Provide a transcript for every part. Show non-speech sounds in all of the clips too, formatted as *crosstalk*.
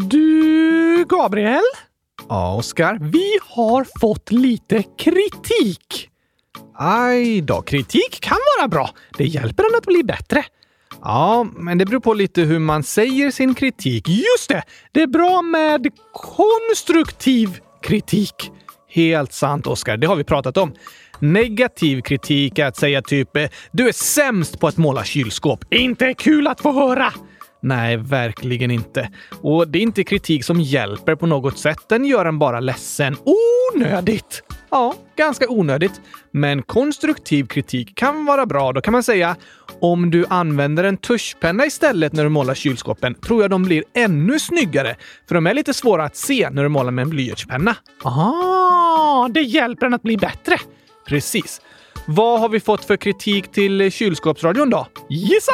Du, Gabriel? Ja, Oskar? Vi har fått lite kritik. Aj då. Kritik kan vara bra. Det hjälper en att bli bättre. Ja, men det beror på lite hur man säger sin kritik. Just det! Det är bra med konstruktiv kritik. Helt sant, Oskar. Det har vi pratat om. Negativ kritik är att säga typ “Du är sämst på att måla kylskåp”. Inte kul att få höra! Nej, verkligen inte. Och det är inte kritik som hjälper på något sätt. Den gör en bara ledsen. Onödigt! Ja, ganska onödigt. Men konstruktiv kritik kan vara bra. Då kan man säga om du använder en tuschpenna istället när du målar kylskåpen tror jag de blir ännu snyggare. För de är lite svåra att se när du målar med en blyertspenna. Ah, det hjälper en att bli bättre. Precis. Vad har vi fått för kritik till kylskåpsradion då? Gissa!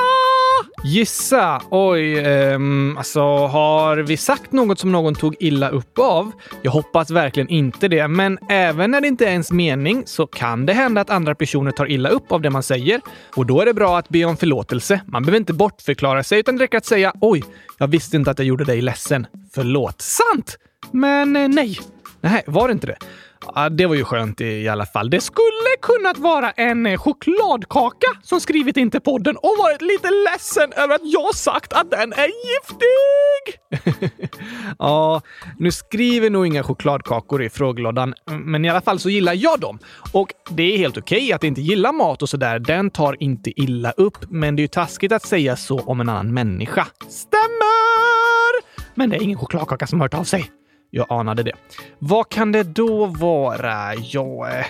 Gissa? Oj, um, alltså har vi sagt något som någon tog illa upp av? Jag hoppas verkligen inte det, men även när det inte är ens mening så kan det hända att andra personer tar illa upp av det man säger. Och då är det bra att be om förlåtelse. Man behöver inte bortförklara sig, utan det räcker att säga oj, jag visste inte att jag gjorde dig ledsen. Förlåt. Sant! Men eh, nej. Nej, var det inte det? Ja, det var ju skönt i alla fall. Det skulle kunnat vara en eh, chokladkaka som skrivit in till podden och varit lite ledsen över att jag sagt att den är giftig! *laughs* ja, nu skriver nog inga chokladkakor i frågelådan, men i alla fall så gillar jag dem. Och det är helt okej okay att inte gilla mat och sådär. Den tar inte illa upp, men det är ju taskigt att säga så om en annan människa. Stämmer! Men det är ingen chokladkaka som hört av sig. Jag anade det. Vad kan det då vara? Ja, eh,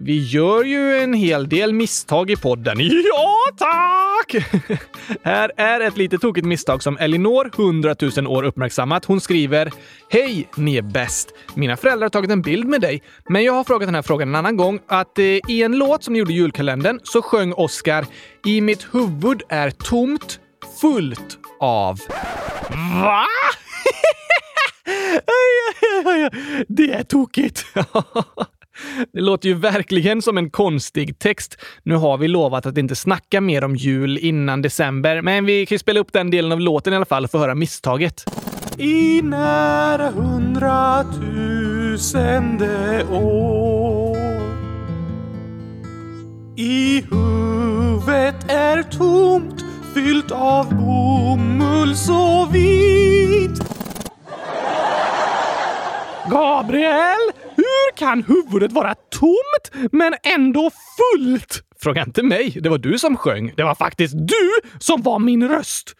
vi gör ju en hel del misstag i podden. *laughs* Ja, tack! *laughs* Här är ett lite tokigt misstag som Elinor, 100 000 år, uppmärksammat. Hon skriver “Hej, ni är bäst! Mina föräldrar har tagit en bild med dig, men jag har frågat den här frågan en annan gång. Att eh, i en låt som ni gjorde i julkalendern så sjöng Oscar “I mitt huvud är tomt, fullt av...” Va? *laughs* Det är tokigt. *laughs* Det låter ju verkligen som en konstig text. Nu har vi lovat att inte snacka mer om jul innan december, men vi kan ju spela upp den delen av låten i alla fall och få höra misstaget. I nära hundratusende år I huvudet är tomt fyllt av bomullsår Gabriel! Hur kan huvudet vara tomt men ändå fullt? Fråga inte mig. Det var du som sjöng. Det var faktiskt du som var min röst.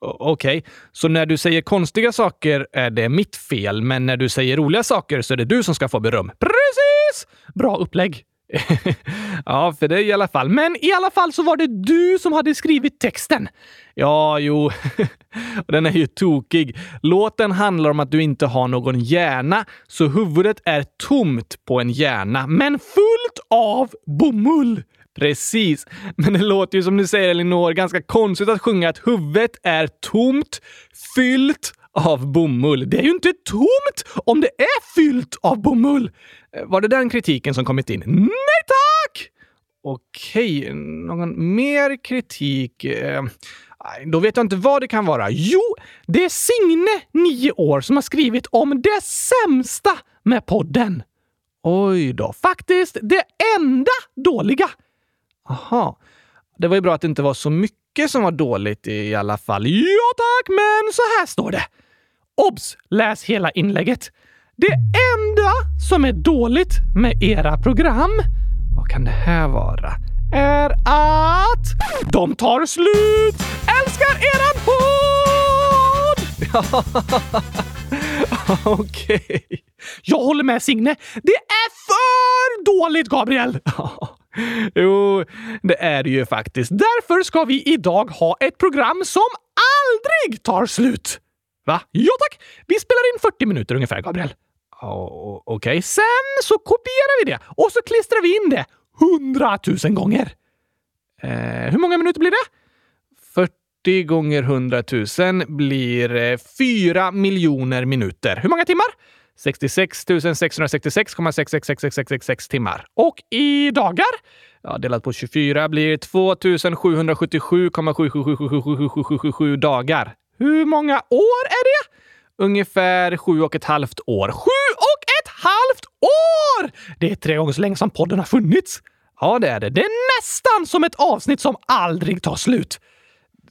Okej, okay. så när du säger konstiga saker är det mitt fel, men när du säger roliga saker så är det du som ska få beröm. Precis! Bra upplägg. *laughs* ja, för det i alla fall. Men i alla fall så var det du som hade skrivit texten. Ja, jo. *laughs* *laughs* Den är ju tokig. Låten handlar om att du inte har någon hjärna, så huvudet är tomt på en hjärna, men fullt av bomull. Precis. Men det låter ju som du säger, Elinor, ganska konstigt att sjunga att huvudet är tomt, fyllt av bomull. Det är ju inte tomt om det är fyllt av bomull. Eh, var det den kritiken som kommit in? Nej tack! Okej, någon mer kritik? Eh, då vet jag inte vad det kan vara. Jo, det är Signe, nio år, som har skrivit om det sämsta med podden. Oj då. Faktiskt det enda dåliga. Aha. Det var ju bra att det inte var så mycket som var dåligt i alla fall. Ja tack, men så här står det. Obs! Läs hela inlägget. Det enda som är dåligt med era program, vad kan det här vara? är att de tar slut! Älskar eran podd! *laughs* Okej. Okay. Jag håller med Signe. Det är för dåligt, Gabriel! *laughs* jo, det är det ju faktiskt. Därför ska vi idag ha ett program som aldrig tar slut. Va? Ja tack! Vi spelar in 40 minuter ungefär, Gabriel. Okej. Okay. Sen så kopierar vi det och så klistrar vi in det hundratusen gånger. Eh, hur många minuter blir det? 40 gånger 100 000 blir 4 miljoner minuter. Hur många timmar? 66 666,666666 timmar. Och i dagar? Ja, delat på 24 blir 2777,77777 dagar. Hur många år är det? Ungefär sju och ett halvt år. Sju och ett halvt år! Det är tre gånger så länge som podden har funnits. Ja, det är det. Det är nästan som ett avsnitt som aldrig tar slut.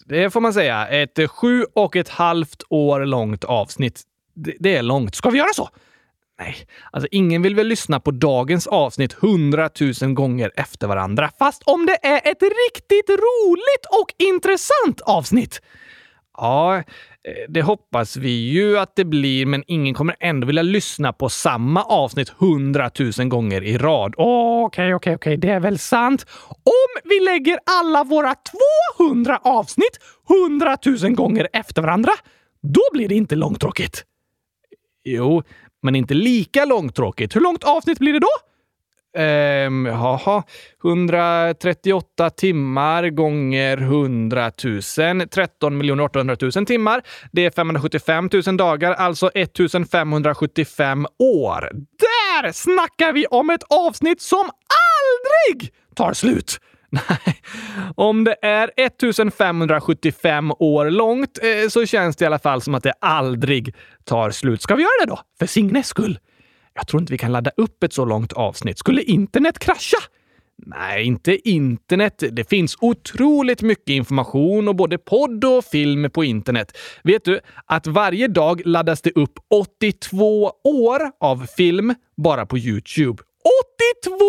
Det får man säga. Ett sju och ett halvt år långt avsnitt. Det, det är långt. Ska vi göra så? Nej, alltså ingen vill väl lyssna på dagens avsnitt hundratusen gånger efter varandra. Fast om det är ett riktigt roligt och intressant avsnitt. Ja, eh, det hoppas vi ju att det blir, men ingen kommer ändå vilja lyssna på samma avsnitt hundratusen gånger i rad. Okej, okej, okej, det är väl sant. Om vi lägger alla våra 200 avsnitt hundratusen gånger efter varandra, då blir det inte långtråkigt. Jo, men inte lika långtråkigt. Hur långt avsnitt blir det då? Ehm, jaha, 138 timmar gånger 100 000. 13 800 000 timmar. Det är 575 000 dagar, alltså 1575 år. Där snackar vi om ett avsnitt som aldrig tar slut! *laughs* Nej, om det är 1575 år långt eh, så känns det i alla fall som att det aldrig tar slut. Ska vi göra det då? För Signes skull? Jag tror inte vi kan ladda upp ett så långt avsnitt. Skulle internet krascha? Nej, inte internet. Det finns otroligt mycket information och både podd och film på internet. Vet du att varje dag laddas det upp 82 år av film bara på Youtube? 82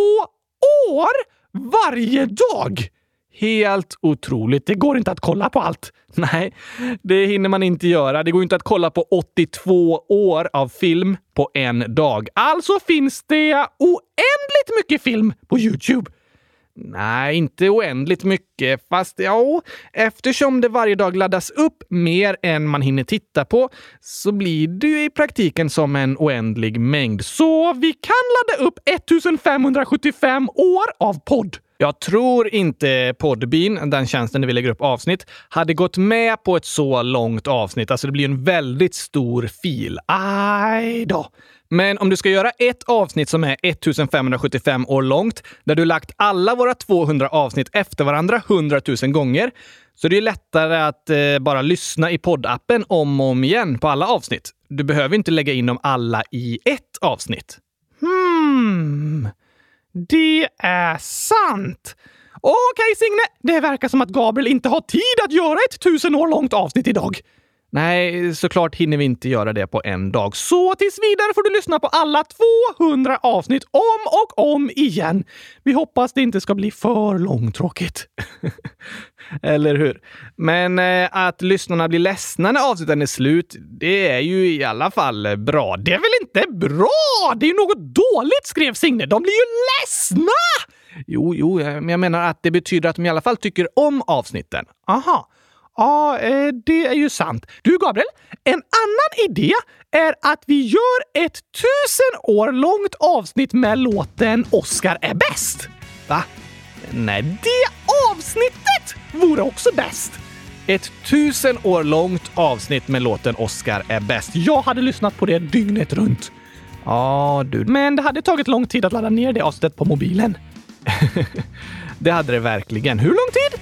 år! Varje dag! Helt otroligt. Det går inte att kolla på allt. Nej, det hinner man inte göra. Det går inte att kolla på 82 år av film på en dag. Alltså finns det oändligt mycket film på Youtube. Nej, inte oändligt mycket. Fast ja, eftersom det varje dag laddas upp mer än man hinner titta på så blir det ju i praktiken som en oändlig mängd. Så vi kan ladda upp 1575 år av podd. Jag tror inte Podbean, den tjänsten där vi lägger upp avsnitt, hade gått med på ett så långt avsnitt. Alltså det blir en väldigt stor fil. Aj då! Men om du ska göra ett avsnitt som är 1575 år långt, där du lagt alla våra 200 avsnitt efter varandra 100 000 gånger, så det är lättare att eh, bara lyssna i poddappen om och om igen på alla avsnitt. Du behöver inte lägga in dem alla i ett avsnitt. Hmm. Det är sant! Okej, Signe. Det verkar som att Gabriel inte har tid att göra ett tusen år långt avsnitt idag. Nej, såklart hinner vi inte göra det på en dag. Så tills vidare får du lyssna på alla 200 avsnitt om och om igen. Vi hoppas det inte ska bli för långtråkigt. *laughs* Eller hur? Men eh, att lyssnarna blir ledsna när avsnitten är slut, det är ju i alla fall bra. Det är väl inte bra? Det är ju något dåligt, skrev Signe. De blir ju ledsna! Jo, jo, men jag menar att det betyder att de i alla fall tycker om avsnitten. Aha. Ja, eh, det är ju sant. Du, Gabriel, en annan idé är att vi gör ett tusen år långt avsnitt med låten Oscar är bäst. Va? Nej, det avsnittet vore också bäst. Ett tusen år långt avsnitt med låten Oscar är bäst. Jag hade lyssnat på det dygnet runt. Ja, du. Men det hade tagit lång tid att ladda ner det avsnittet på mobilen. *laughs* det hade det verkligen. Hur lång tid?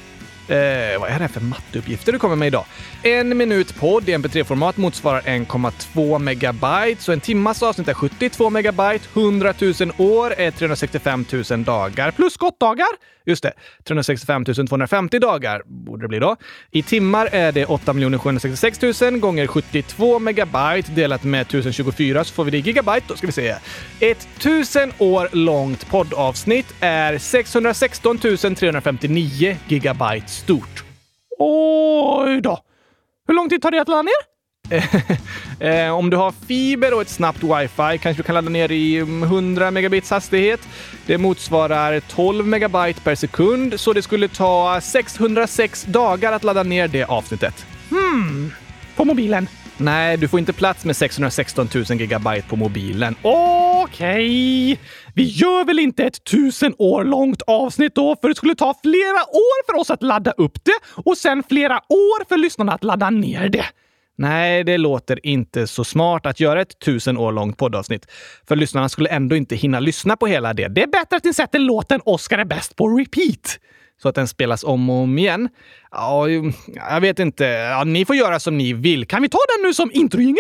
Eh, vad är det för matteuppgifter du kommer med idag? En minut podd i mp3-format motsvarar 1,2 megabyte, så en timmas avsnitt är 72 megabyte. 100 000 år är 365 000 dagar. Plus skottdagar? Just det, 365 250 dagar borde det bli då. I timmar är det 8 766 000 gånger 72 megabyte delat med 1024 så får vi det i gigabyte. Då ska vi se. Ett tusen år långt poddavsnitt är 616 359 gigabyte stort. Oj då! Hur lång tid tar det att ladda ner? Eh, om du har fiber och ett snabbt wifi kanske du kan ladda ner i 100 megabits hastighet. Det motsvarar 12 megabyte per sekund, så det skulle ta 606 dagar att ladda ner det avsnittet. Hmm. På mobilen? Nej, du får inte plats med 616 000 gigabyte på mobilen. Okej, okay. vi gör väl inte ett tusen år långt avsnitt då, för det skulle ta flera år för oss att ladda upp det och sen flera år för lyssnarna att ladda ner det. Nej, det låter inte så smart att göra ett tusen år långt poddavsnitt. För lyssnarna skulle ändå inte hinna lyssna på hela det. Det är bättre att ni sätter låten Oscar är bäst på repeat. Så att den spelas om och om igen. Ja, jag vet inte. Ja, ni får göra som ni vill. Kan vi ta den nu som introjingel?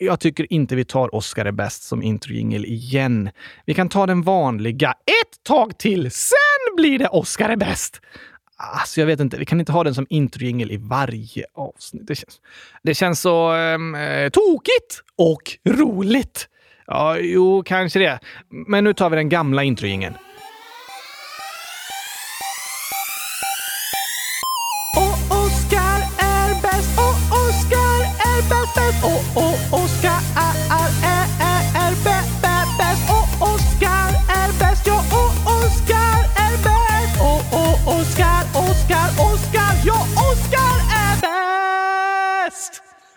jag tycker inte vi tar Oscar är bäst som introjingel igen. Vi kan ta den vanliga ett tag till, sen blir det Oscar är bäst. Alltså, jag vet inte. Vi kan inte ha den som introjingel i varje avsnitt. Det känns, det känns så ehm, eh, tokigt och roligt. Ja, jo, kanske det. Men nu tar vi den gamla introjingeln. Och Oscar är bäst, och Oscar är bäst, bäst. Och, och och.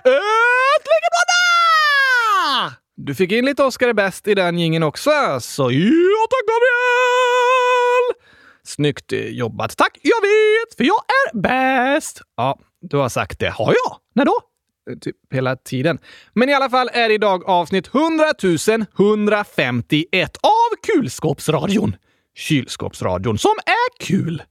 Äntligen! Du fick in lite Oscar är bäst i den gingen också, så ja tack Gabriel! Snyggt jobbat. Tack, jag vet, för jag är bäst. Ja, du har sagt det. Har jag? När då? Typ hela tiden. Men i alla fall är det idag avsnitt 100 151 av Kulskåpsradion. Kylskåpsradion, som är kul.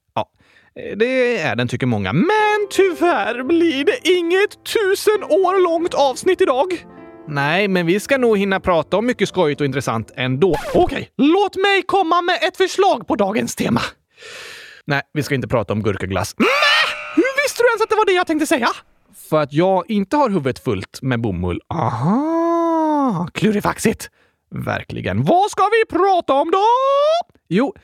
Eh, det är den tycker många. Men tyvärr blir det inget tusen år långt avsnitt idag. Nej, men vi ska nog hinna prata om mycket skojigt och intressant ändå. Okej, låt mig komma med ett förslag på dagens tema. Nej, vi ska inte prata om gurkaglass. Nej! Hur visste du ens att det var det jag tänkte säga? För att jag inte har huvudet fullt med bomull. Aha, klurifaxigt. Verkligen. Vad ska vi prata om då? Jo,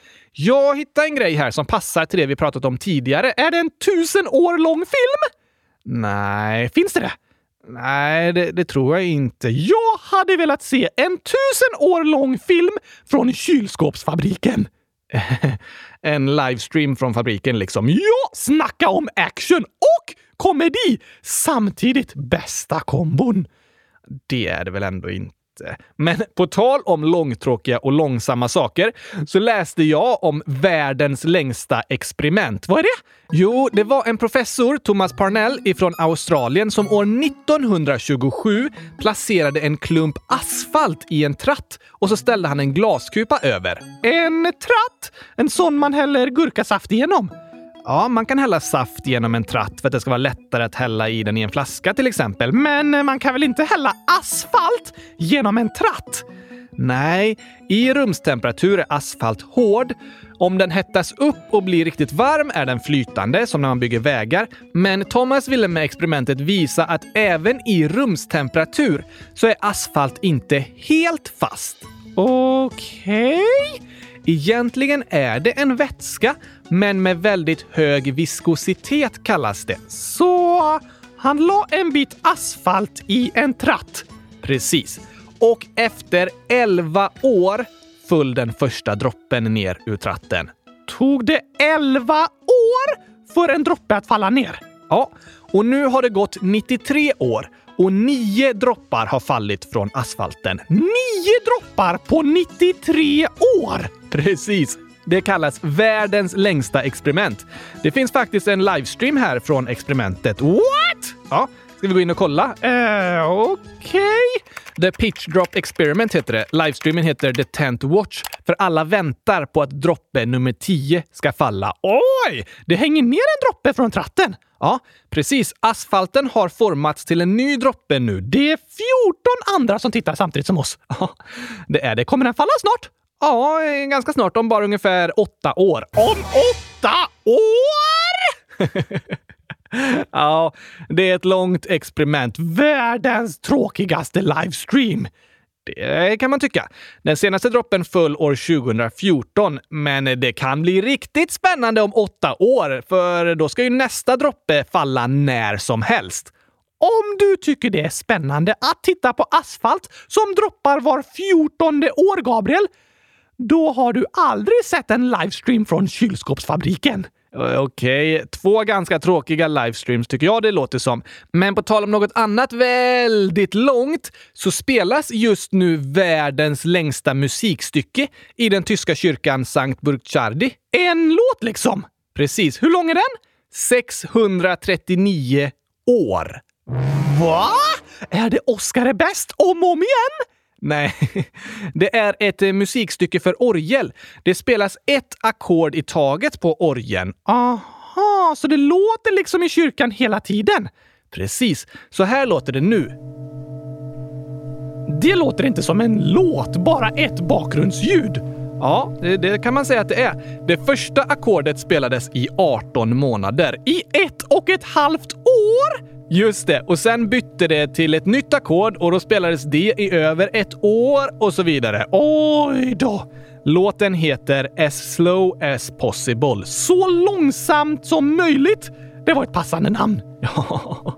jag hittade en grej här som passar till det vi pratat om tidigare. Är det en tusen år lång film? Nej, finns det det? Nej, det, det, tror jag inte. Jag hade velat se en tusen år lång film från kylskåpsfabriken. *laughs* en livestream från fabriken liksom. Ja, snacka om action och komedi! Samtidigt bästa kombon. Det är det väl ändå inte? Men på tal om långtråkiga och långsamma saker så läste jag om världens längsta experiment. Vad är det? Jo, det var en professor, Thomas Parnell ifrån Australien, som år 1927 placerade en klump asfalt i en tratt och så ställde han en glaskupa över. En tratt? En sån man häller gurkasaft igenom? Ja, man kan hälla saft genom en tratt för att det ska vara lättare att hälla i den i en flaska till exempel. Men eh, man kan väl inte hälla asfalt genom en tratt? Nej, i rumstemperatur är asfalt hård. Om den hettas upp och blir riktigt varm är den flytande, som när man bygger vägar. Men Thomas ville med experimentet visa att även i rumstemperatur så är asfalt inte helt fast. Okej? Okay. Egentligen är det en vätska, men med väldigt hög viskositet kallas det. Så han la en bit asfalt i en tratt? Precis. Och efter 11 år föll den första droppen ner ur tratten. Tog det 11 år för en droppe att falla ner? Ja, och nu har det gått 93 år och nio droppar har fallit från asfalten. Nio droppar på 93 år! Precis. Det kallas världens längsta experiment. Det finns faktiskt en livestream här från experimentet. What? Ja, ska vi gå in och kolla? Uh, Okej. Okay. The Pitch Drop Experiment heter det. Livestreamen heter The Tent Watch, för alla väntar på att droppe nummer 10 ska falla. Oj! Det hänger ner en droppe från tratten. Ja, precis. Asfalten har formats till en ny droppe nu. Det är 14 andra som tittar samtidigt som oss. Ja, det är det. Kommer den falla snart? Ja, ganska snart. Om bara ungefär åtta år. Om åtta år? *laughs* ja, det är ett långt experiment. Världens tråkigaste livestream. Det kan man tycka. Den senaste droppen föll år 2014, men det kan bli riktigt spännande om åtta år, för då ska ju nästa droppe falla när som helst. Om du tycker det är spännande att titta på asfalt som droppar var fjortonde år, Gabriel, då har du aldrig sett en livestream från kylskåpsfabriken. Okej, okay. två ganska tråkiga livestreams tycker jag det låter som. Men på tal om något annat väldigt långt så spelas just nu världens längsta musikstycke i den tyska kyrkan Sankt Burgtjardi. En låt liksom! Precis. Hur lång är den? 639 år. Va? Är det Oscar är bäst om och om igen? Nej, det är ett eh, musikstycke för orgel. Det spelas ett ackord i taget på orgeln. Aha, så det låter liksom i kyrkan hela tiden? Precis, så här låter det nu. Det låter inte som en låt, bara ett bakgrundsljud. Ja, det, det, kan man säga att det är. Det första ackordet spelades i 18 månader. I ett och ett halvt år? Just det, och sen bytte det till ett nytt ackord och då spelades det i över ett år och så vidare. Oj då! Låten heter As slow as possible. Så långsamt som möjligt. Det var ett passande namn. *laughs* Ja.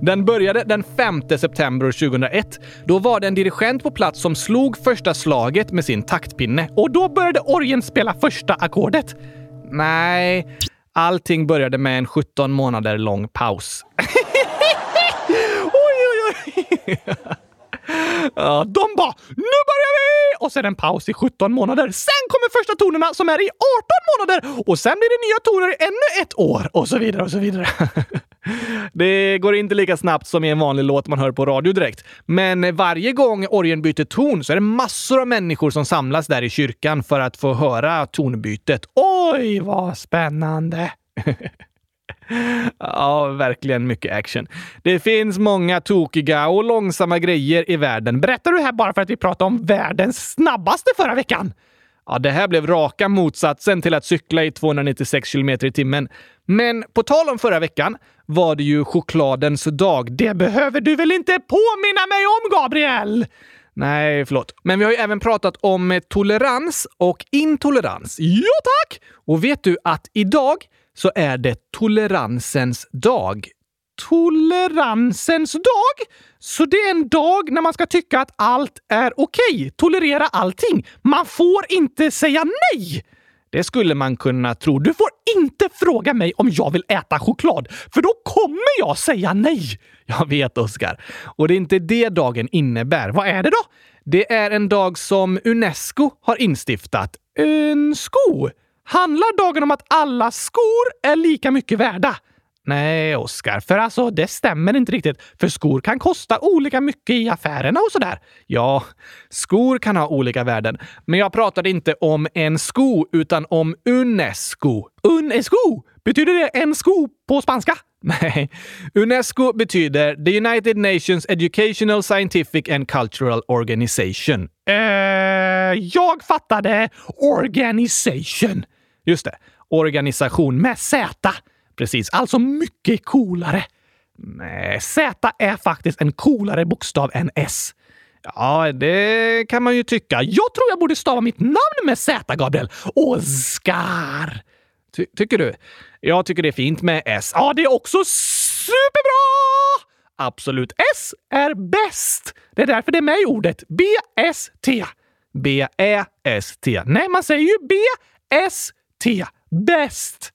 Den började den 5 september 2001. Då var det en dirigent på plats som slog första slaget med sin taktpinne och då började orgeln spela första ackordet. Nej, allting började med en 17 månader lång paus. *laughs* *laughs* de bara “Nu börjar vi!” och sen en paus i 17 månader. Sen kommer första tonerna som är i 18 månader och sen blir det nya toner i ännu ett år och så vidare och så vidare. *laughs* Det går inte lika snabbt som i en vanlig låt man hör på radio direkt. Men varje gång orgeln byter ton så är det massor av människor som samlas där i kyrkan för att få höra tonbytet. Oj, vad spännande! *laughs* *laughs* Ja, verkligen mycket action. Det finns många tokiga och långsamma grejer i världen. Berättar du här bara för att vi pratade om världens snabbaste förra veckan? Ja, det här blev raka motsatsen till att cykla i 296 km i timmen. Men på tal om förra veckan var det ju chokladens dag. Det behöver du väl inte påminna mig om, Gabriel? Nej, förlåt. Men vi har ju även pratat om tolerans och intolerans. Ja, tack! Och vet du att idag så är det toleransens dag. Toleransens dag? Så det är en dag när man ska tycka att allt är okej, okay, tolerera allting. Man får inte säga nej! Det skulle man kunna tro. Du får inte fråga mig om jag vill äta choklad, för då kommer jag säga nej! *laughs* Jag vet, Oskar. Och det är inte det dagen innebär. Vad är det då? Det är en dag som Unesco har instiftat. En sko? Handlar dagen om att alla skor är lika mycket värda? Nej, Oskar, för alltså det stämmer inte riktigt. För skor kan kosta olika mycket i affärerna och sådär. Ja, skor kan ha olika värden. Men jag pratade inte om en sko, utan om Unesco. Unesco? Betyder det en sko på spanska? *laughs* Nej. Unesco betyder The United Nations Educational, Scientific and Cultural Organization. Eh, jag fattade organisation. Just det. Organisation med Z. Precis, alltså mycket coolare. Nej, Z är faktiskt en coolare bokstav än S. Ja, det kan man ju tycka. Jag tror jag borde stava mitt namn med Z, Gabriel. Oskar! Ty tycker du? Jag tycker det är fint med S. Ja, det är också superbra! Absolut. S är bäst. Det är därför det är med i ordet. B-S-T. B-Ä-S-T. Nej, man säger ju B-S-T. T. Bäst.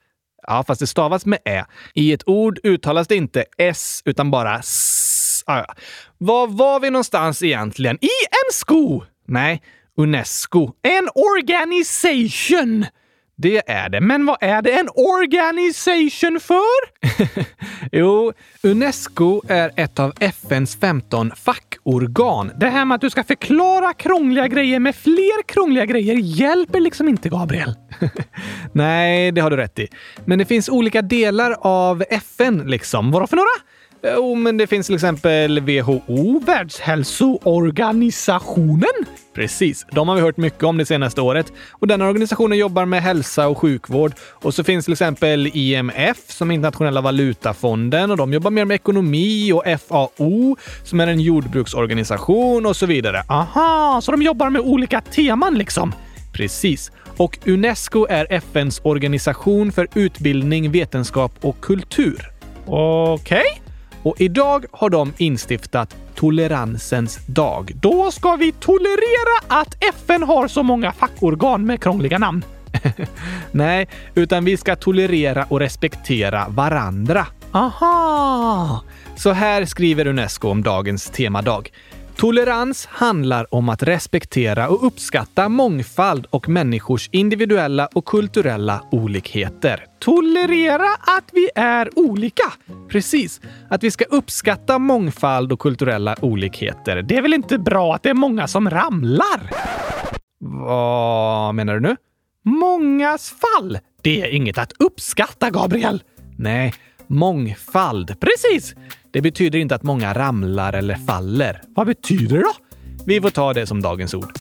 Ja, fast det stavas med ä. I ett ord uttalas det inte s, utan bara s. Ah, ja. Var var vi någonstans egentligen? I en sko! Nej, Unesco. En organisation! Det är det. Men vad är det en organisation för? *laughs* jo, Unesco är ett av FNs 15 fackorgan. Det här med att du ska förklara krångliga grejer med fler krångliga grejer hjälper liksom inte, Gabriel. *laughs* Nej, det har du rätt i. Men det finns olika delar av FN liksom. Vadå för några? Jo, men det finns till exempel WHO, Världshälsoorganisationen. Precis, de har vi hört mycket om det senaste året. Och den organisationen jobbar med hälsa och sjukvård. Och så finns till exempel IMF som är internationella valutafonden och de jobbar mer med ekonomi och FAO som är en jordbruksorganisation och så vidare. Aha, så de jobbar med olika teman liksom? Precis. Och Unesco är FNs organisation för utbildning, vetenskap och kultur. Okej. Okay. Och idag har de instiftat toleransens dag. Då ska vi tolerera att FN har så många fackorgan med krångliga namn. *laughs* Nej, utan vi ska tolerera och respektera varandra. Aha! Så här skriver Unesco om dagens temadag. Tolerans handlar om att respektera och uppskatta mångfald och människors individuella och kulturella olikheter. Tolerera att vi är olika? Precis. Att vi ska uppskatta mångfald och kulturella olikheter. Det är väl inte bra att det är många som ramlar? Vad menar du nu? Mångas fall. Det är inget att uppskatta, Gabriel. Nej, mångfald. Precis! Det betyder inte att många ramlar eller faller. Vad betyder det då? Vi får ta det som dagens ord.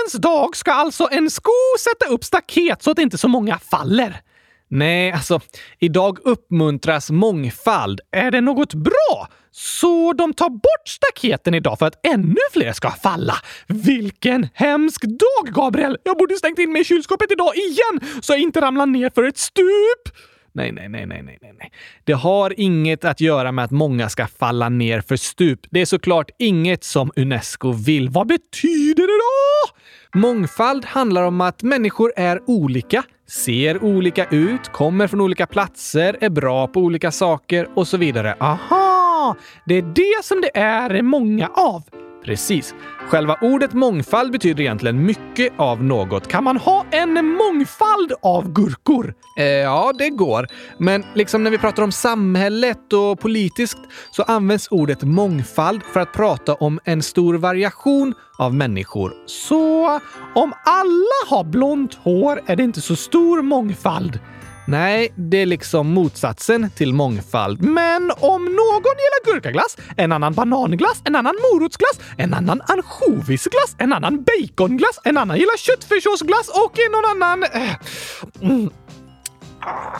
Toleransens dag ska alltså en sko sätta upp staket så att inte så många faller. Nej, alltså idag uppmuntras mångfald. Är det något bra? Så de tar bort staketen idag för att ännu fler ska falla. Vilken hemsk dag, Gabriel! Jag borde stängt in mig i kylskåpet idag igen så jag inte ramlar ner för ett stup. Nej, nej, nej, nej, nej, nej. Det har inget att göra med att många ska falla ner för stup. Det är såklart inget som Unesco vill. Vad betyder det då? Mångfald handlar om att människor är olika, ser olika ut, kommer från olika platser, är bra på olika saker och så vidare. Aha! Det är det som det är många av. Precis. Själva ordet mångfald betyder egentligen mycket av något. Kan man ha en mångfald av gurkor? Eh, ja, det går. Men liksom när vi pratar om samhället och politiskt så används ordet mångfald för att prata om en stor variation av människor. Så om alla har blont hår är det inte så stor mångfald? Nej, det är liksom motsatsen till mångfald. Men om någon gillar gurkaglass, en annan bananglass, en annan morotsglass, en annan ansjovisglass, en annan baconglass, en annan gillar köttfärssåsglass och någon annan... Eh, mm,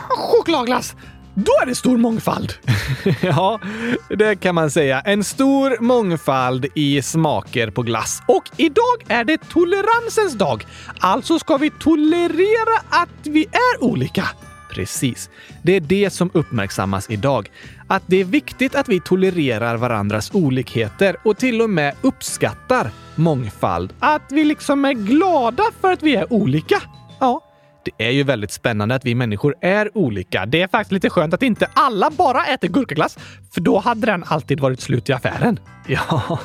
chokladglass. Då är det stor mångfald. *laughs* ja, det kan man säga. En stor mångfald i smaker på glass. Och idag är det toleransens dag. Alltså ska vi tolerera att vi är olika. Precis. Det är det som uppmärksammas idag. Att det är viktigt att vi tolererar varandras olikheter och till och med uppskattar mångfald. Att vi liksom är glada för att vi är olika. Ja, det är ju väldigt spännande att vi människor är olika. Det är faktiskt lite skönt att inte alla bara äter gurkaglass, för då hade den alltid varit slut i affären. Ja,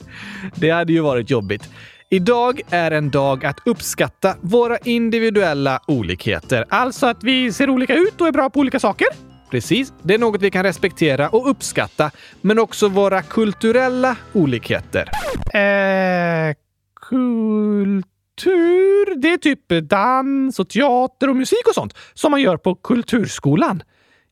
*laughs* det hade ju varit jobbigt. Idag är en dag att uppskatta våra individuella olikheter. Alltså att vi ser olika ut och är bra på olika saker? Precis. Det är något vi kan respektera och uppskatta, men också våra kulturella olikheter. Eh, kultur? Det är typ dans och teater och musik och sånt som man gör på kulturskolan.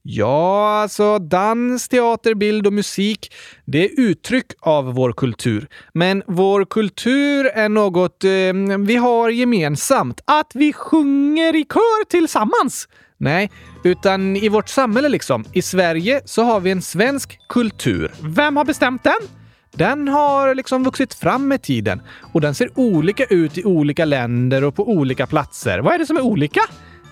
Ja, alltså dans, teater, bild och musik, det är uttryck av vår kultur. Men vår kultur är något eh, vi har gemensamt. Att vi sjunger i kör tillsammans. Nej, utan i vårt samhälle liksom. I Sverige så har vi en svensk kultur. Vem har bestämt den? Den har liksom vuxit fram med tiden och den ser olika ut i olika länder och på olika platser. Vad är det som är olika?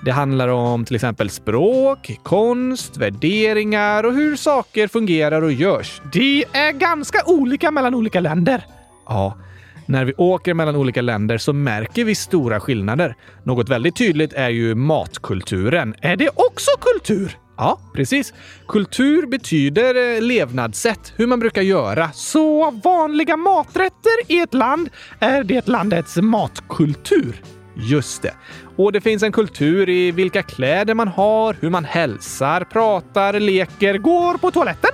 Det handlar om till exempel språk, konst, värderingar och hur saker fungerar och görs. Det är ganska olika mellan olika länder. Ja, när vi åker mellan olika länder så märker vi stora skillnader. Något väldigt tydligt är ju matkulturen. Är det också kultur? Ja, precis. Kultur betyder eh, levnadssätt, hur man brukar göra. Så vanliga maträtter i ett land är det landets matkultur? Just det. Och det finns en kultur i vilka kläder man har, hur man hälsar, pratar, leker, går på toaletten.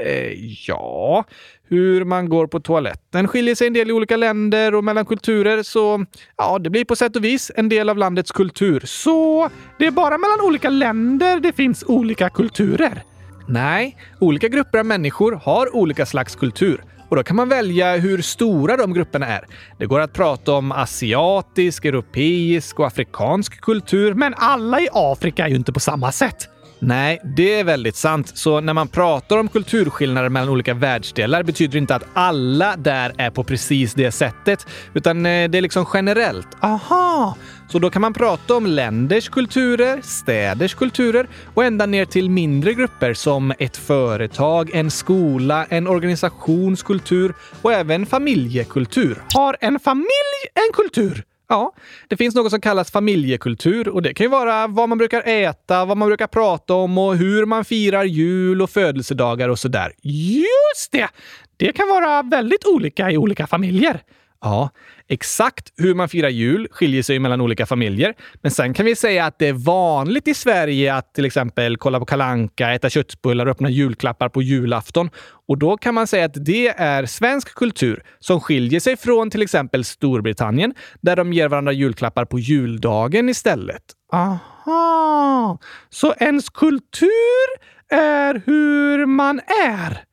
Eh, ja, hur man går på toaletten skiljer sig en del i olika länder och mellan kulturer, så ja, det blir på sätt och vis en del av landets kultur. Så det är bara mellan olika länder det finns olika kulturer? Nej, olika grupper av människor har olika slags kultur. Och då kan man välja hur stora de grupperna är. Det går att prata om asiatisk, europeisk och afrikansk kultur, men alla i Afrika är ju inte på samma sätt. Nej, det är väldigt sant. Så när man pratar om kulturskillnader mellan olika världsdelar betyder det inte att alla där är på precis det sättet, utan eh, det är liksom generellt. Aha! Så då kan man prata om länders kulturer, städers kulturer och ända ner till mindre grupper som ett företag, en skola, en organisations kultur och även familjekultur. Har en familj en kultur? Ja, det finns något som kallas familjekultur och det kan ju vara vad man brukar äta, vad man brukar prata om och hur man firar jul och födelsedagar och sådär. Just det! Det kan vara väldigt olika i olika familjer. Ja, exakt hur man firar jul skiljer sig mellan olika familjer. Men sen kan vi säga att det är vanligt i Sverige att till exempel kolla på kalanka, äta köttbullar och öppna julklappar på julafton. Och då kan man säga att det är svensk kultur som skiljer sig från till exempel Storbritannien där de ger varandra julklappar på juldagen istället. Aha, så ens kultur är hur man är?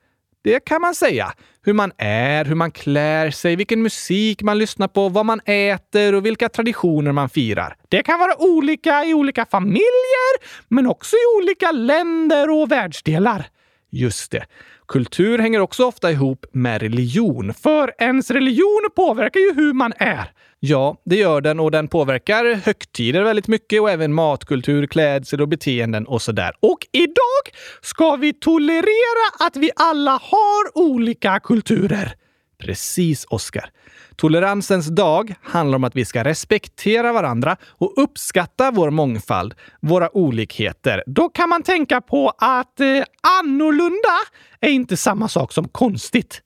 Det kan man säga. Hur man är, hur man klär sig, vilken musik man lyssnar på, vad man äter och vilka traditioner man firar. Det kan vara olika i olika familjer, men också i olika länder och världsdelar. Just det. Kultur hänger också ofta ihop med religion. För ens religion påverkar ju hur man är. Ja, det gör den och den påverkar högtider väldigt mycket och även matkultur, klädsel och beteenden och sådär. Och idag ska vi tolerera att vi alla har olika kulturer. Precis, Oskar. Toleransens dag handlar om att vi ska respektera varandra och uppskatta vår mångfald, våra olikheter. Då kan man tänka på att eh, annorlunda är inte samma sak som konstigt.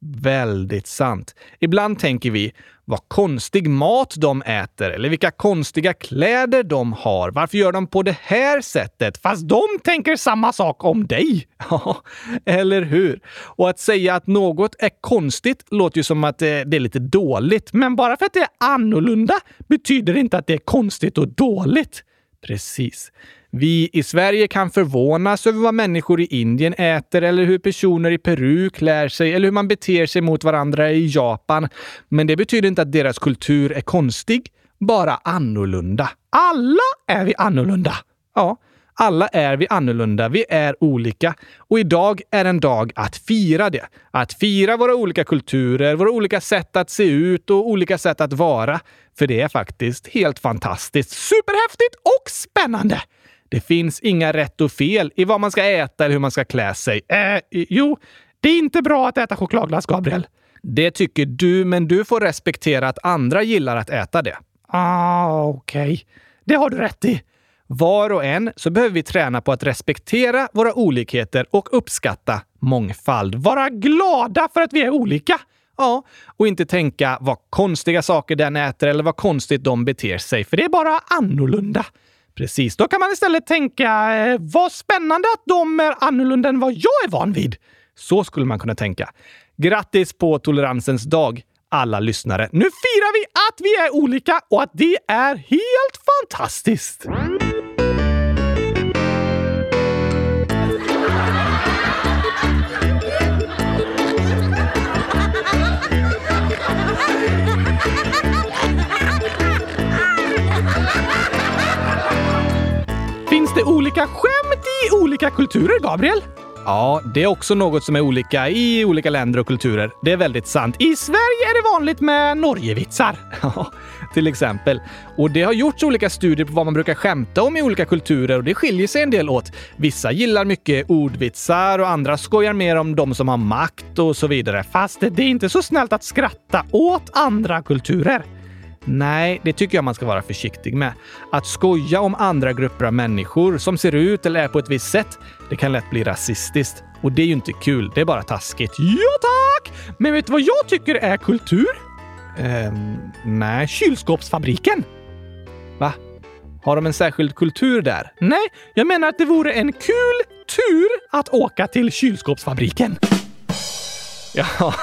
Väldigt sant. Ibland tänker vi vad konstig mat de äter eller vilka konstiga kläder de har. Varför gör de på det här sättet? Fast de tänker samma sak om dig. *laughs* Ja, eller hur? Och att säga att något är konstigt låter ju som att det är lite dåligt. Men bara för att det är annorlunda betyder det inte att det är konstigt och dåligt. Precis. Vi i Sverige kan förvånas över vad människor i Indien äter eller hur personer i Peru klär sig eller hur man beter sig mot varandra i Japan. Men det betyder inte att deras kultur är konstig, bara annorlunda. Alla är vi annorlunda. Ja, alla är vi annorlunda. Vi är olika. Och idag är en dag att fira det. Att fira våra olika kulturer, våra olika sätt att se ut och olika sätt att vara. För det är faktiskt helt fantastiskt, superhäftigt och spännande! Det finns inga rätt och fel i vad man ska äta eller hur man ska klä sig. Eh, jo, det är inte bra att äta chokladglass, Gabriel. Det tycker du, men du får respektera att andra gillar att äta det. Ah, okej. Okay. Det har du rätt i. Var och en så behöver vi träna på att respektera våra olikheter och uppskatta mångfald. Vara glada för att vi är olika. Ja, och inte tänka vad konstiga saker den äter eller vad konstigt de beter sig, för det är bara annorlunda. Precis, då kan man istället tänka eh, vad spännande att de är annorlunda än vad jag är van vid. Så skulle man kunna tänka. Grattis på toleransens dag, alla lyssnare. Nu firar vi att vi är olika och att det är helt fantastiskt! Det olika skämt i olika kulturer, Gabriel? Ja, det är också något som är olika i olika länder och kulturer. Det är väldigt sant. I Sverige är det vanligt med Norgevitsar. *laughs* Ja, till exempel. Och det har gjorts olika studier på vad man brukar skämta om i olika kulturer och det skiljer sig en del åt. Vissa gillar mycket ordvitsar och andra skojar mer om de som har makt och så vidare. Fast det är inte så snällt att skratta åt andra kulturer. Nej, det tycker jag man ska vara försiktig med. Att skoja om andra grupper av människor som ser ut eller är på ett visst sätt, det kan lätt bli rasistiskt. Och det är ju inte kul, det är bara taskigt. Ja tack! Men vet du vad jag tycker är kultur? Ehm, nej. Kylskåpsfabriken. Va? Har de en särskild kultur där? Nej, jag menar att det vore en kul tur att åka till kylskåpsfabriken. *laughs* Ja.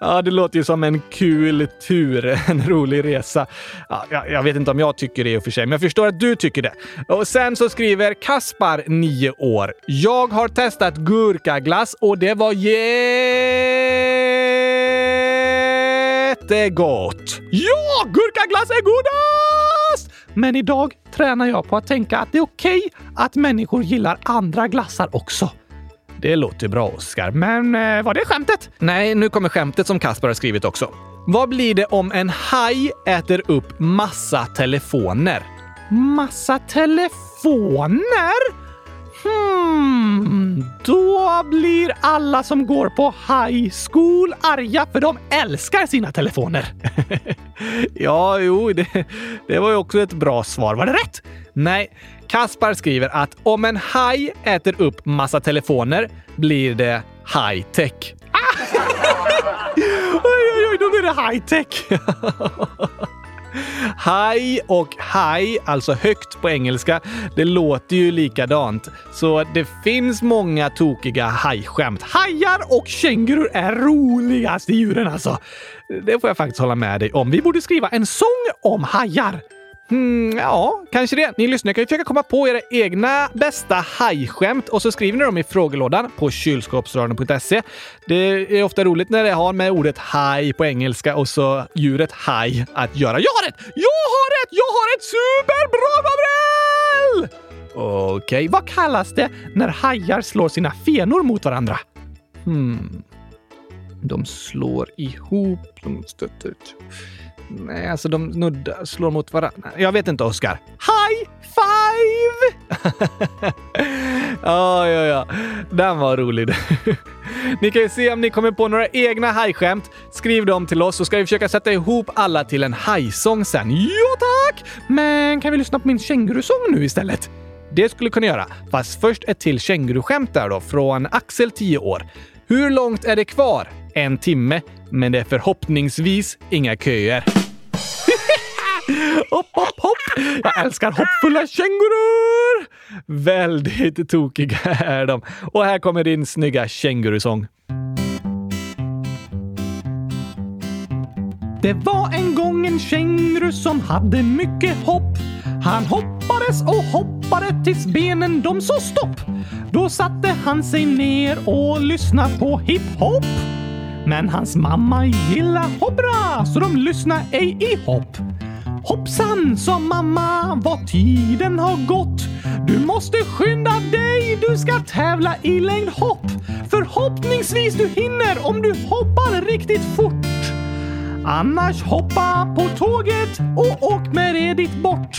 Ja, det låter ju som en kul tur, *laughs* en rolig resa. Ja, jag, jag, vet inte om jag tycker det i och för sig, men jag förstår att du tycker det. Och sen så skriver Kaspar, 9 år. Jag har testat gurkaglass och det var jättegott! Ja, gurkaglass är godast! Men idag tränar jag på att tänka att det är okej okay att människor gillar andra glassar också. Det låter bra, Oskar. Men eh, var det skämtet? Nej, nu kommer skämtet som Kasper har skrivit också. Vad blir det om en haj äter upp massa telefoner? Massa telefoner? Hmm, då blir alla som går på high school arga för de älskar sina telefoner. *laughs* ja, jo, det, det var ju också ett bra svar. Var det rätt? Nej, Kaspar skriver att om en haj äter upp massa telefoner blir det high-tech. oj, *laughs* oj, oj, oj, då blir det high tech. *laughs* Haj och haj, alltså högt på engelska, det låter ju likadant. Så det finns många tokiga hajskämt. Hajar och kängurur är roligaste djuren alltså. Det får jag faktiskt hålla med dig om. Vi borde skriva en sång om hajar. Hmm, ja, kanske det. Ni lyssnare kan ju försöka komma på era egna bästa hajskämt och så skriver ni dem i frågelådan på kylskåpsradion.se. Det är ofta roligt när det har med ordet haj på engelska och så djuret haj att göra. Jag har ett! Jag har ett! Jag har ett superbra Gabriel! Okej. Okay. Vad kallas det när hajar slår sina fenor mot varandra? Hmm. De slår ihop, de stöter. Nej, alltså de nuddar, slår mot varandra. Jag vet inte, Oskar. High five! ja, ja, ja. Den var rolig. *laughs* ni kan ju se om ni kommer på några egna hajskämt. Skriv dem till oss så ska vi försöka sätta ihop alla till en hajsång sen. Ja, tack! Men kan vi lyssna på min kängurusång nu istället? Det skulle kunna göra. Fast först ett till känguruskämt där då, från Axel, 10 år. Hur långt är det kvar? En timme, men det är förhoppningsvis inga köer. *laughs* hopp, hopp, hopp! Jag älskar hoppfulla kängurur! Väldigt tokiga är de. Och här kommer din snygga kängurusång. Det var en gång en känguru som hade mycket hopp. Han hoppades och hoppade tills benen de sa stopp. Då satte han sig ner och lyssnade på hiphop. Men hans mamma gillar hoppra så de lyssnar ej i hopp. Hoppsan, sa mamma, vad tiden har gått. Du måste skynda dig, du ska tävla i längdhopp. Förhoppningsvis du hinner om du hoppar riktigt fort. Annars hoppa på tåget och åk med det dit bort.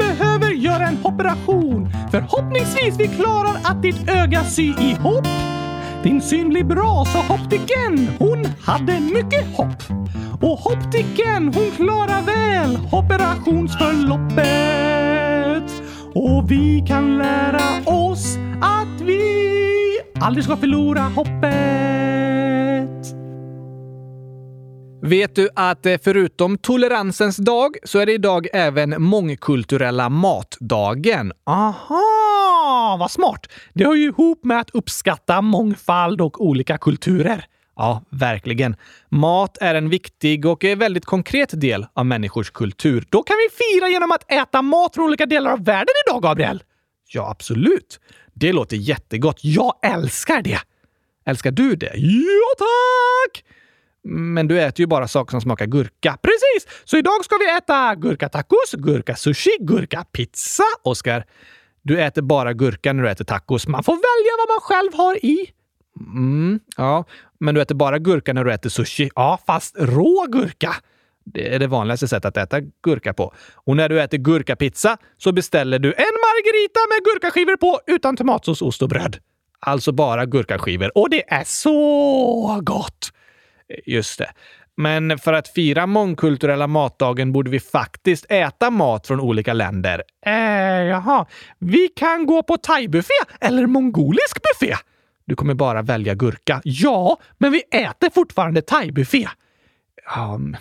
operation. Förhoppningsvis vi klarar att ditt öga sy ihop. Din syn blir bra, sa optiken. Hon hade mycket hopp. Och optiken, hon klarar väl operationsförloppet. Och vi kan lära oss att vi aldrig ska förlora hoppet. Vet du att eh, förutom toleransens dag så är det idag även mångkulturella matdagen? Aha, vad smart! Det hör ju ihop med att uppskatta mångfald och olika kulturer. Ja, verkligen. Mat är en viktig och eh, väldigt konkret del av människors kultur. Då kan vi fira genom att äta mat från olika delar av världen idag, Gabriel! Ja, absolut. Det låter jättegott. Jag älskar det! Älskar du det? Ja, tack! Men du äter ju bara saker som smakar gurka. Precis! Så idag ska vi äta gurkatacos, gurkasushi, gurkapizza. Oskar, du äter bara gurka när du äter tacos. Man får välja vad man själv har i. Mm, ja, men du äter bara gurka när du äter sushi. Ja, fast rå gurka. Det är det vanligaste sättet att äta gurka på. Och när du äter gurkapizza så beställer du en margarita med gurkaskivor på utan tomatsås, ost och bröd. Alltså bara gurkaskivor. Och det är så gott! Just det. Men för att fira mångkulturella matdagen borde vi faktiskt äta mat från olika länder. Eh, jaha. Vi kan gå på thaibuffé eller mongolisk buffé. Du kommer bara välja gurka. Ja, men vi äter fortfarande thaibuffé. Um,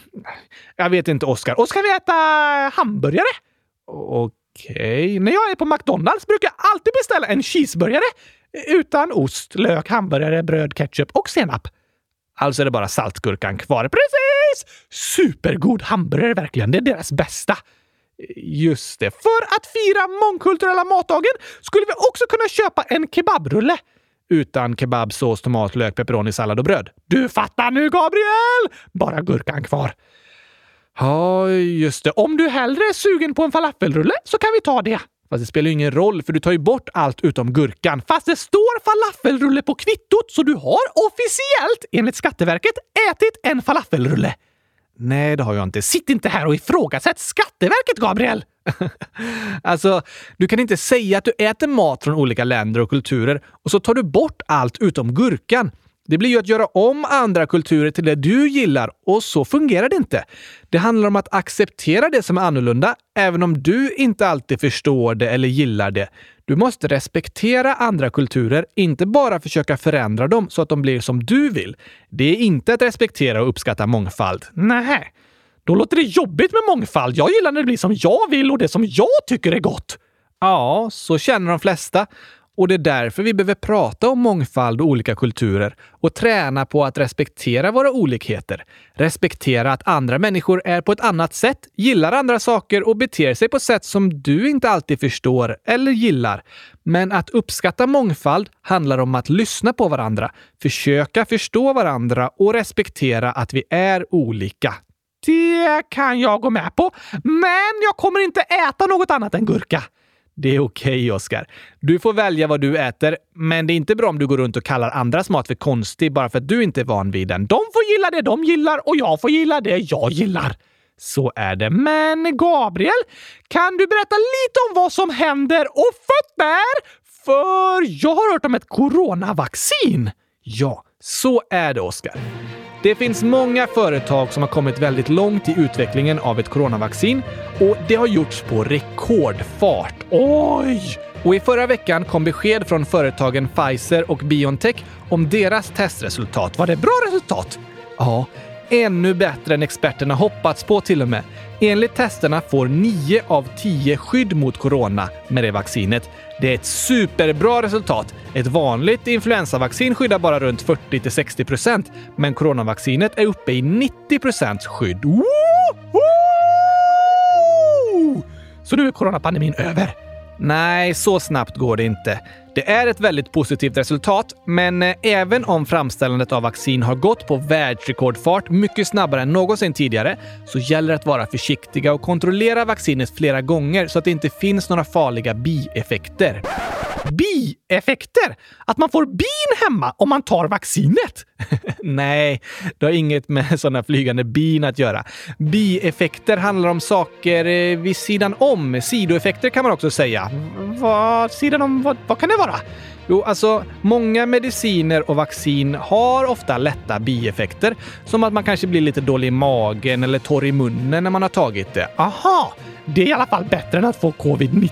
jag vet inte, Oskar. Och ska vi äta hamburgare? Okej. Okay. När jag är på McDonalds brukar jag alltid beställa en cheeseburgare utan ost, lök, hamburgare, bröd, ketchup och senap. Alltså är det bara saltgurkan kvar. Precis! Supergod hamburgare verkligen. Det är deras bästa. Just det. För att fira mångkulturella matdagen skulle vi också kunna köpa en kebabrulle. Utan kebabsås, tomat, lök, pepperoni, sallad och bröd. Du fattar nu, Gabriel! Bara gurkan kvar. Ja, just det. Om du hellre är sugen på en falafelrulle så kan vi ta det. Fast det spelar ju ingen roll, för du tar ju bort allt utom gurkan. Fast det står falafelrulle på kvittot, så du har officiellt, enligt Skatteverket, ätit en falafelrulle. Nej, det har jag inte. Sitt inte här och ifrågasätt Skatteverket, Gabriel! *laughs* alltså, du kan inte säga att du äter mat från olika länder och kulturer och så tar du bort allt utom gurkan. Det blir ju att göra om andra kulturer till det du gillar och så fungerar det inte. Det handlar om att acceptera det som är annorlunda, även om du inte alltid förstår det eller gillar det. Du måste respektera andra kulturer, inte bara försöka förändra dem så att de blir som du vill. Det är inte att respektera och uppskatta mångfald. Nej, då låter det jobbigt med mångfald. Jag gillar när det blir som jag vill och det som jag tycker är gott. Ja, så känner de flesta. Och det är därför vi behöver prata om mångfald och olika kulturer och träna på att respektera våra olikheter. Respektera att andra människor är på ett annat sätt, gillar andra saker och beter sig på sätt som du inte alltid förstår eller gillar. Men att uppskatta mångfald handlar om att lyssna på varandra, försöka förstå varandra och respektera att vi är olika. Det kan jag gå med på, men jag kommer inte äta något annat än gurka. Det är okej, okay, Oskar. Du får välja vad du äter, men det är inte bra om du går runt och kallar andras mat för konstig bara för att du inte är van vid den. De får gilla det de gillar och jag får gilla det jag gillar. Så är det. Men Gabriel, kan du berätta lite om vad som händer och fötter? För jag har hört om ett coronavaccin. Ja, så är det, Oskar. Det finns många företag som har kommit väldigt långt i utvecklingen av ett coronavaccin och det har gjorts på rekordfart. Oj! Och i förra veckan kom besked från företagen Pfizer och Biontech om deras testresultat. Var det bra resultat? Ja, ännu bättre än experterna hoppats på till och med. Enligt testerna får 9 av 10 skydd mot corona med det vaccinet. Det är ett superbra resultat. Ett vanligt influensavaccin skyddar bara runt 40 60 procent, men coronavaccinet är uppe i 90% skydd. Woho! Så nu är coronapandemin över? Nej, så snabbt går det inte. Det är ett väldigt positivt resultat, men eh, även om framställandet av vaccin har gått på världsrekordfart mycket snabbare än någonsin tidigare så gäller det att vara försiktiga och kontrollera vaccinet flera gånger så att det inte finns några farliga bieffekter. Bieffekter? Att man får bin hemma om man tar vaccinet? *laughs* Nej, det har inget med sådana flygande bin att göra. Bieffekter handlar om saker eh, vid sidan om. Sidoeffekter kan man också säga. Vad sidan om? Vad, vad kan det vara? Jo, alltså många mediciner och vaccin har ofta lätta bieffekter. Som att man kanske blir lite dålig i magen eller torr i munnen när man har tagit det. Aha! Det är i alla fall bättre än att få covid-19.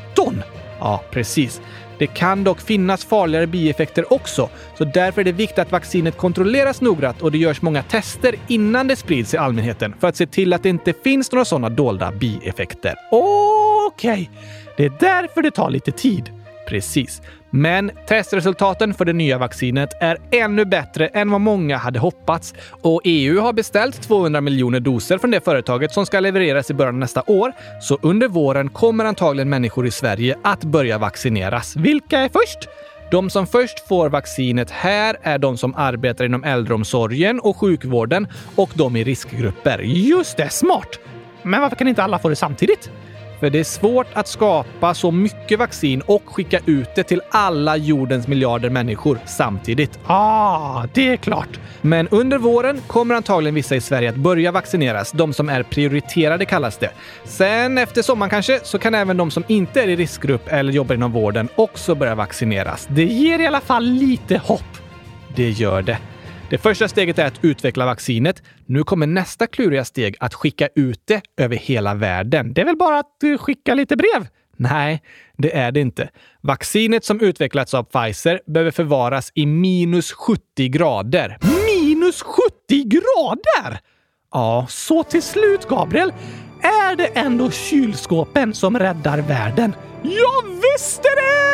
Ja, precis. Det kan dock finnas farligare bieffekter också, så därför är det viktigt att vaccinet kontrolleras noggrant och det görs många tester innan det sprids i allmänheten för att se till att det inte finns några sådana dolda bieffekter. Okej, okay. det är därför det tar lite tid. Precis. Men testresultaten för det nya vaccinet är ännu bättre än vad många hade hoppats och EU har beställt 200 miljoner doser från det företaget som ska levereras i början av nästa år. Så under våren kommer antagligen människor i Sverige att börja vaccineras. Vilka är först? De som först får vaccinet här är de som arbetar inom äldreomsorgen och sjukvården och de i riskgrupper. Just det, smart! Men varför kan inte alla få det samtidigt? För det är svårt att skapa så mycket vaccin och skicka ut det till alla jordens miljarder människor samtidigt. Ah, det är klart. Men under våren kommer antagligen vissa i Sverige att börja vaccineras. De som är prioriterade kallas det. Sen efter sommaren kanske så kan även de som inte är i riskgrupp eller jobbar inom vården också börja vaccineras. Det ger i alla fall lite hopp. Det gör det. Det första steget är att utveckla vaccinet. Nu kommer nästa kluriga steg att skicka ut det över hela världen. Det är väl bara att eh, skicka lite brev? Nej, det är det inte. Vaccinet som utvecklats av Pfizer behöver förvaras i minus 70 grader. Minus 70 grader? Ja. Så till slut, Gabriel, är det ändå kylskåpen som räddar världen. Jag visste det!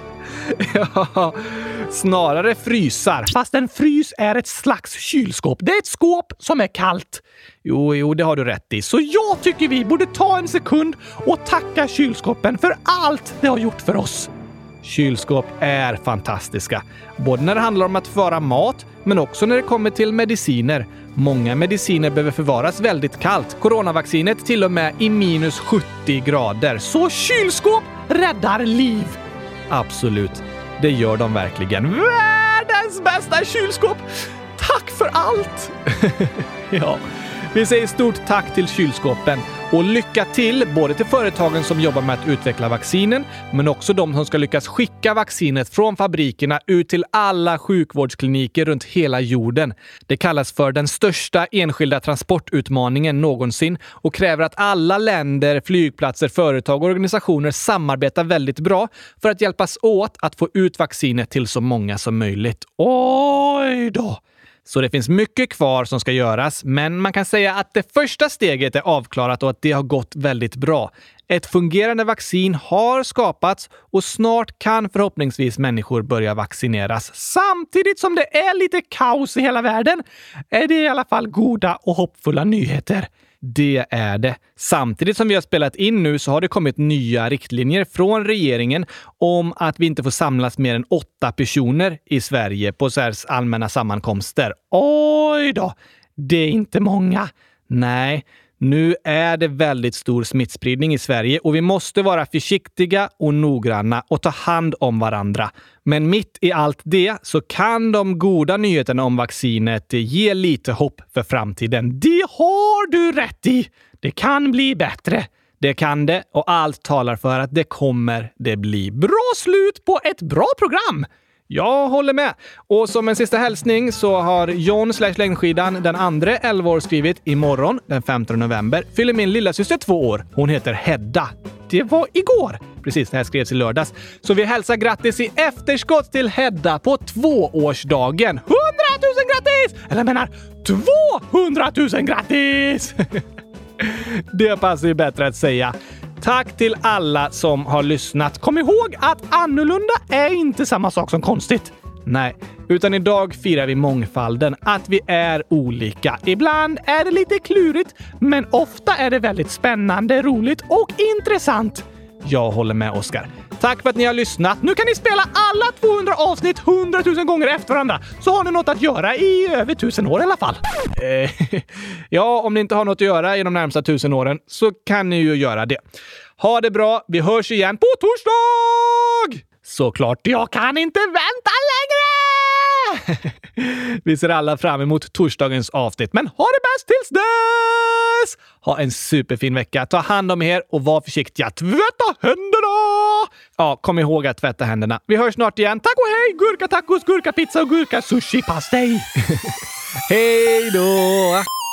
*laughs* *laughs* ja, snarare frysar. Fast en frys är ett slags kylskåp. Det är ett skåp som är kallt. Jo, jo, det har du rätt i. Så jag tycker vi borde ta en sekund och tacka kylskåpen för allt det har gjort för oss. Kylskåp är fantastiska. Både när det handlar om att föra mat, men också när det kommer till mediciner. Många mediciner behöver förvaras väldigt kallt. Coronavaccinet till och med i minus 70 grader. Så kylskåp räddar liv! Absolut. Det gör de verkligen. Världens bästa kylskåp! Tack för allt! *laughs* ja. Vi säger stort tack till kylskåpen och lycka till både till företagen som jobbar med att utveckla vaccinen, men också de som ska lyckas skicka vaccinet från fabrikerna ut till alla sjukvårdskliniker runt hela jorden. Det kallas för den största enskilda transportutmaningen någonsin och kräver att alla länder, flygplatser, företag och organisationer samarbetar väldigt bra för att hjälpas åt att få ut vaccinet till så många som möjligt. Oj då! Så det finns mycket kvar som ska göras, men man kan säga att det första steget är avklarat och att det har gått väldigt bra. Ett fungerande vaccin har skapats och snart kan förhoppningsvis människor börja vaccineras. Samtidigt som det är lite kaos i hela världen är det i alla fall goda och hoppfulla nyheter. Det är det. Samtidigt som vi har spelat in nu så har det kommit nya riktlinjer från regeringen om att vi inte får samlas mer än åtta personer i Sverige på så allmänna sammankomster. Oj då! Det är inte många. Nej, nu är det väldigt stor smittspridning i Sverige och vi måste vara försiktiga och noggranna och ta hand om varandra. Men mitt i allt det så kan de goda nyheterna om vaccinet ge lite hopp för framtiden. Det har du rätt i! Det kan bli bättre. Det kan det och allt talar för att det kommer det bli. Bra slut på ett bra program! Jag håller med. Och som en sista hälsning så har John slash längdskidan den andra 11 år skrivit imorgon den 15 november fyller min lilla syster två år. Hon heter Hedda. Det var igår! Precis, det här skrevs i lördags. Så vi hälsar grattis i efterskott till Hedda på tvåårsdagen. 100 000 grattis! Eller jag menar 200 000 grattis! *laughs* det passar ju bättre att säga. Tack till alla som har lyssnat. Kom ihåg att annorlunda är inte samma sak som konstigt. Nej, utan idag firar vi mångfalden, att vi är olika. Ibland är det lite klurigt, men ofta är det väldigt spännande, roligt och intressant. Jag håller med Oskar. Tack för att ni har lyssnat. Nu kan ni spela alla 200 avsnitt 100 000 gånger efter varandra, så har ni något att göra i över tusen år i alla fall. Eh, *laughs* ja, om ni inte har något att göra i de närmsta tusen åren så kan ni ju göra det. Ha det bra. Vi hörs igen på torsdag! Såklart. Jag kan inte vänta längre! *laughs* Vi ser alla fram emot torsdagens avsnitt, men ha det bäst tills dess! Ha en superfin vecka. Ta hand om er och var försiktiga. Tvätta händerna! Ja, kom ihåg att tvätta händerna. Vi hörs snart igen. Tack och hej! Gurka tacos, gurka pizza och gurka sushi pastej. *laughs* hej då!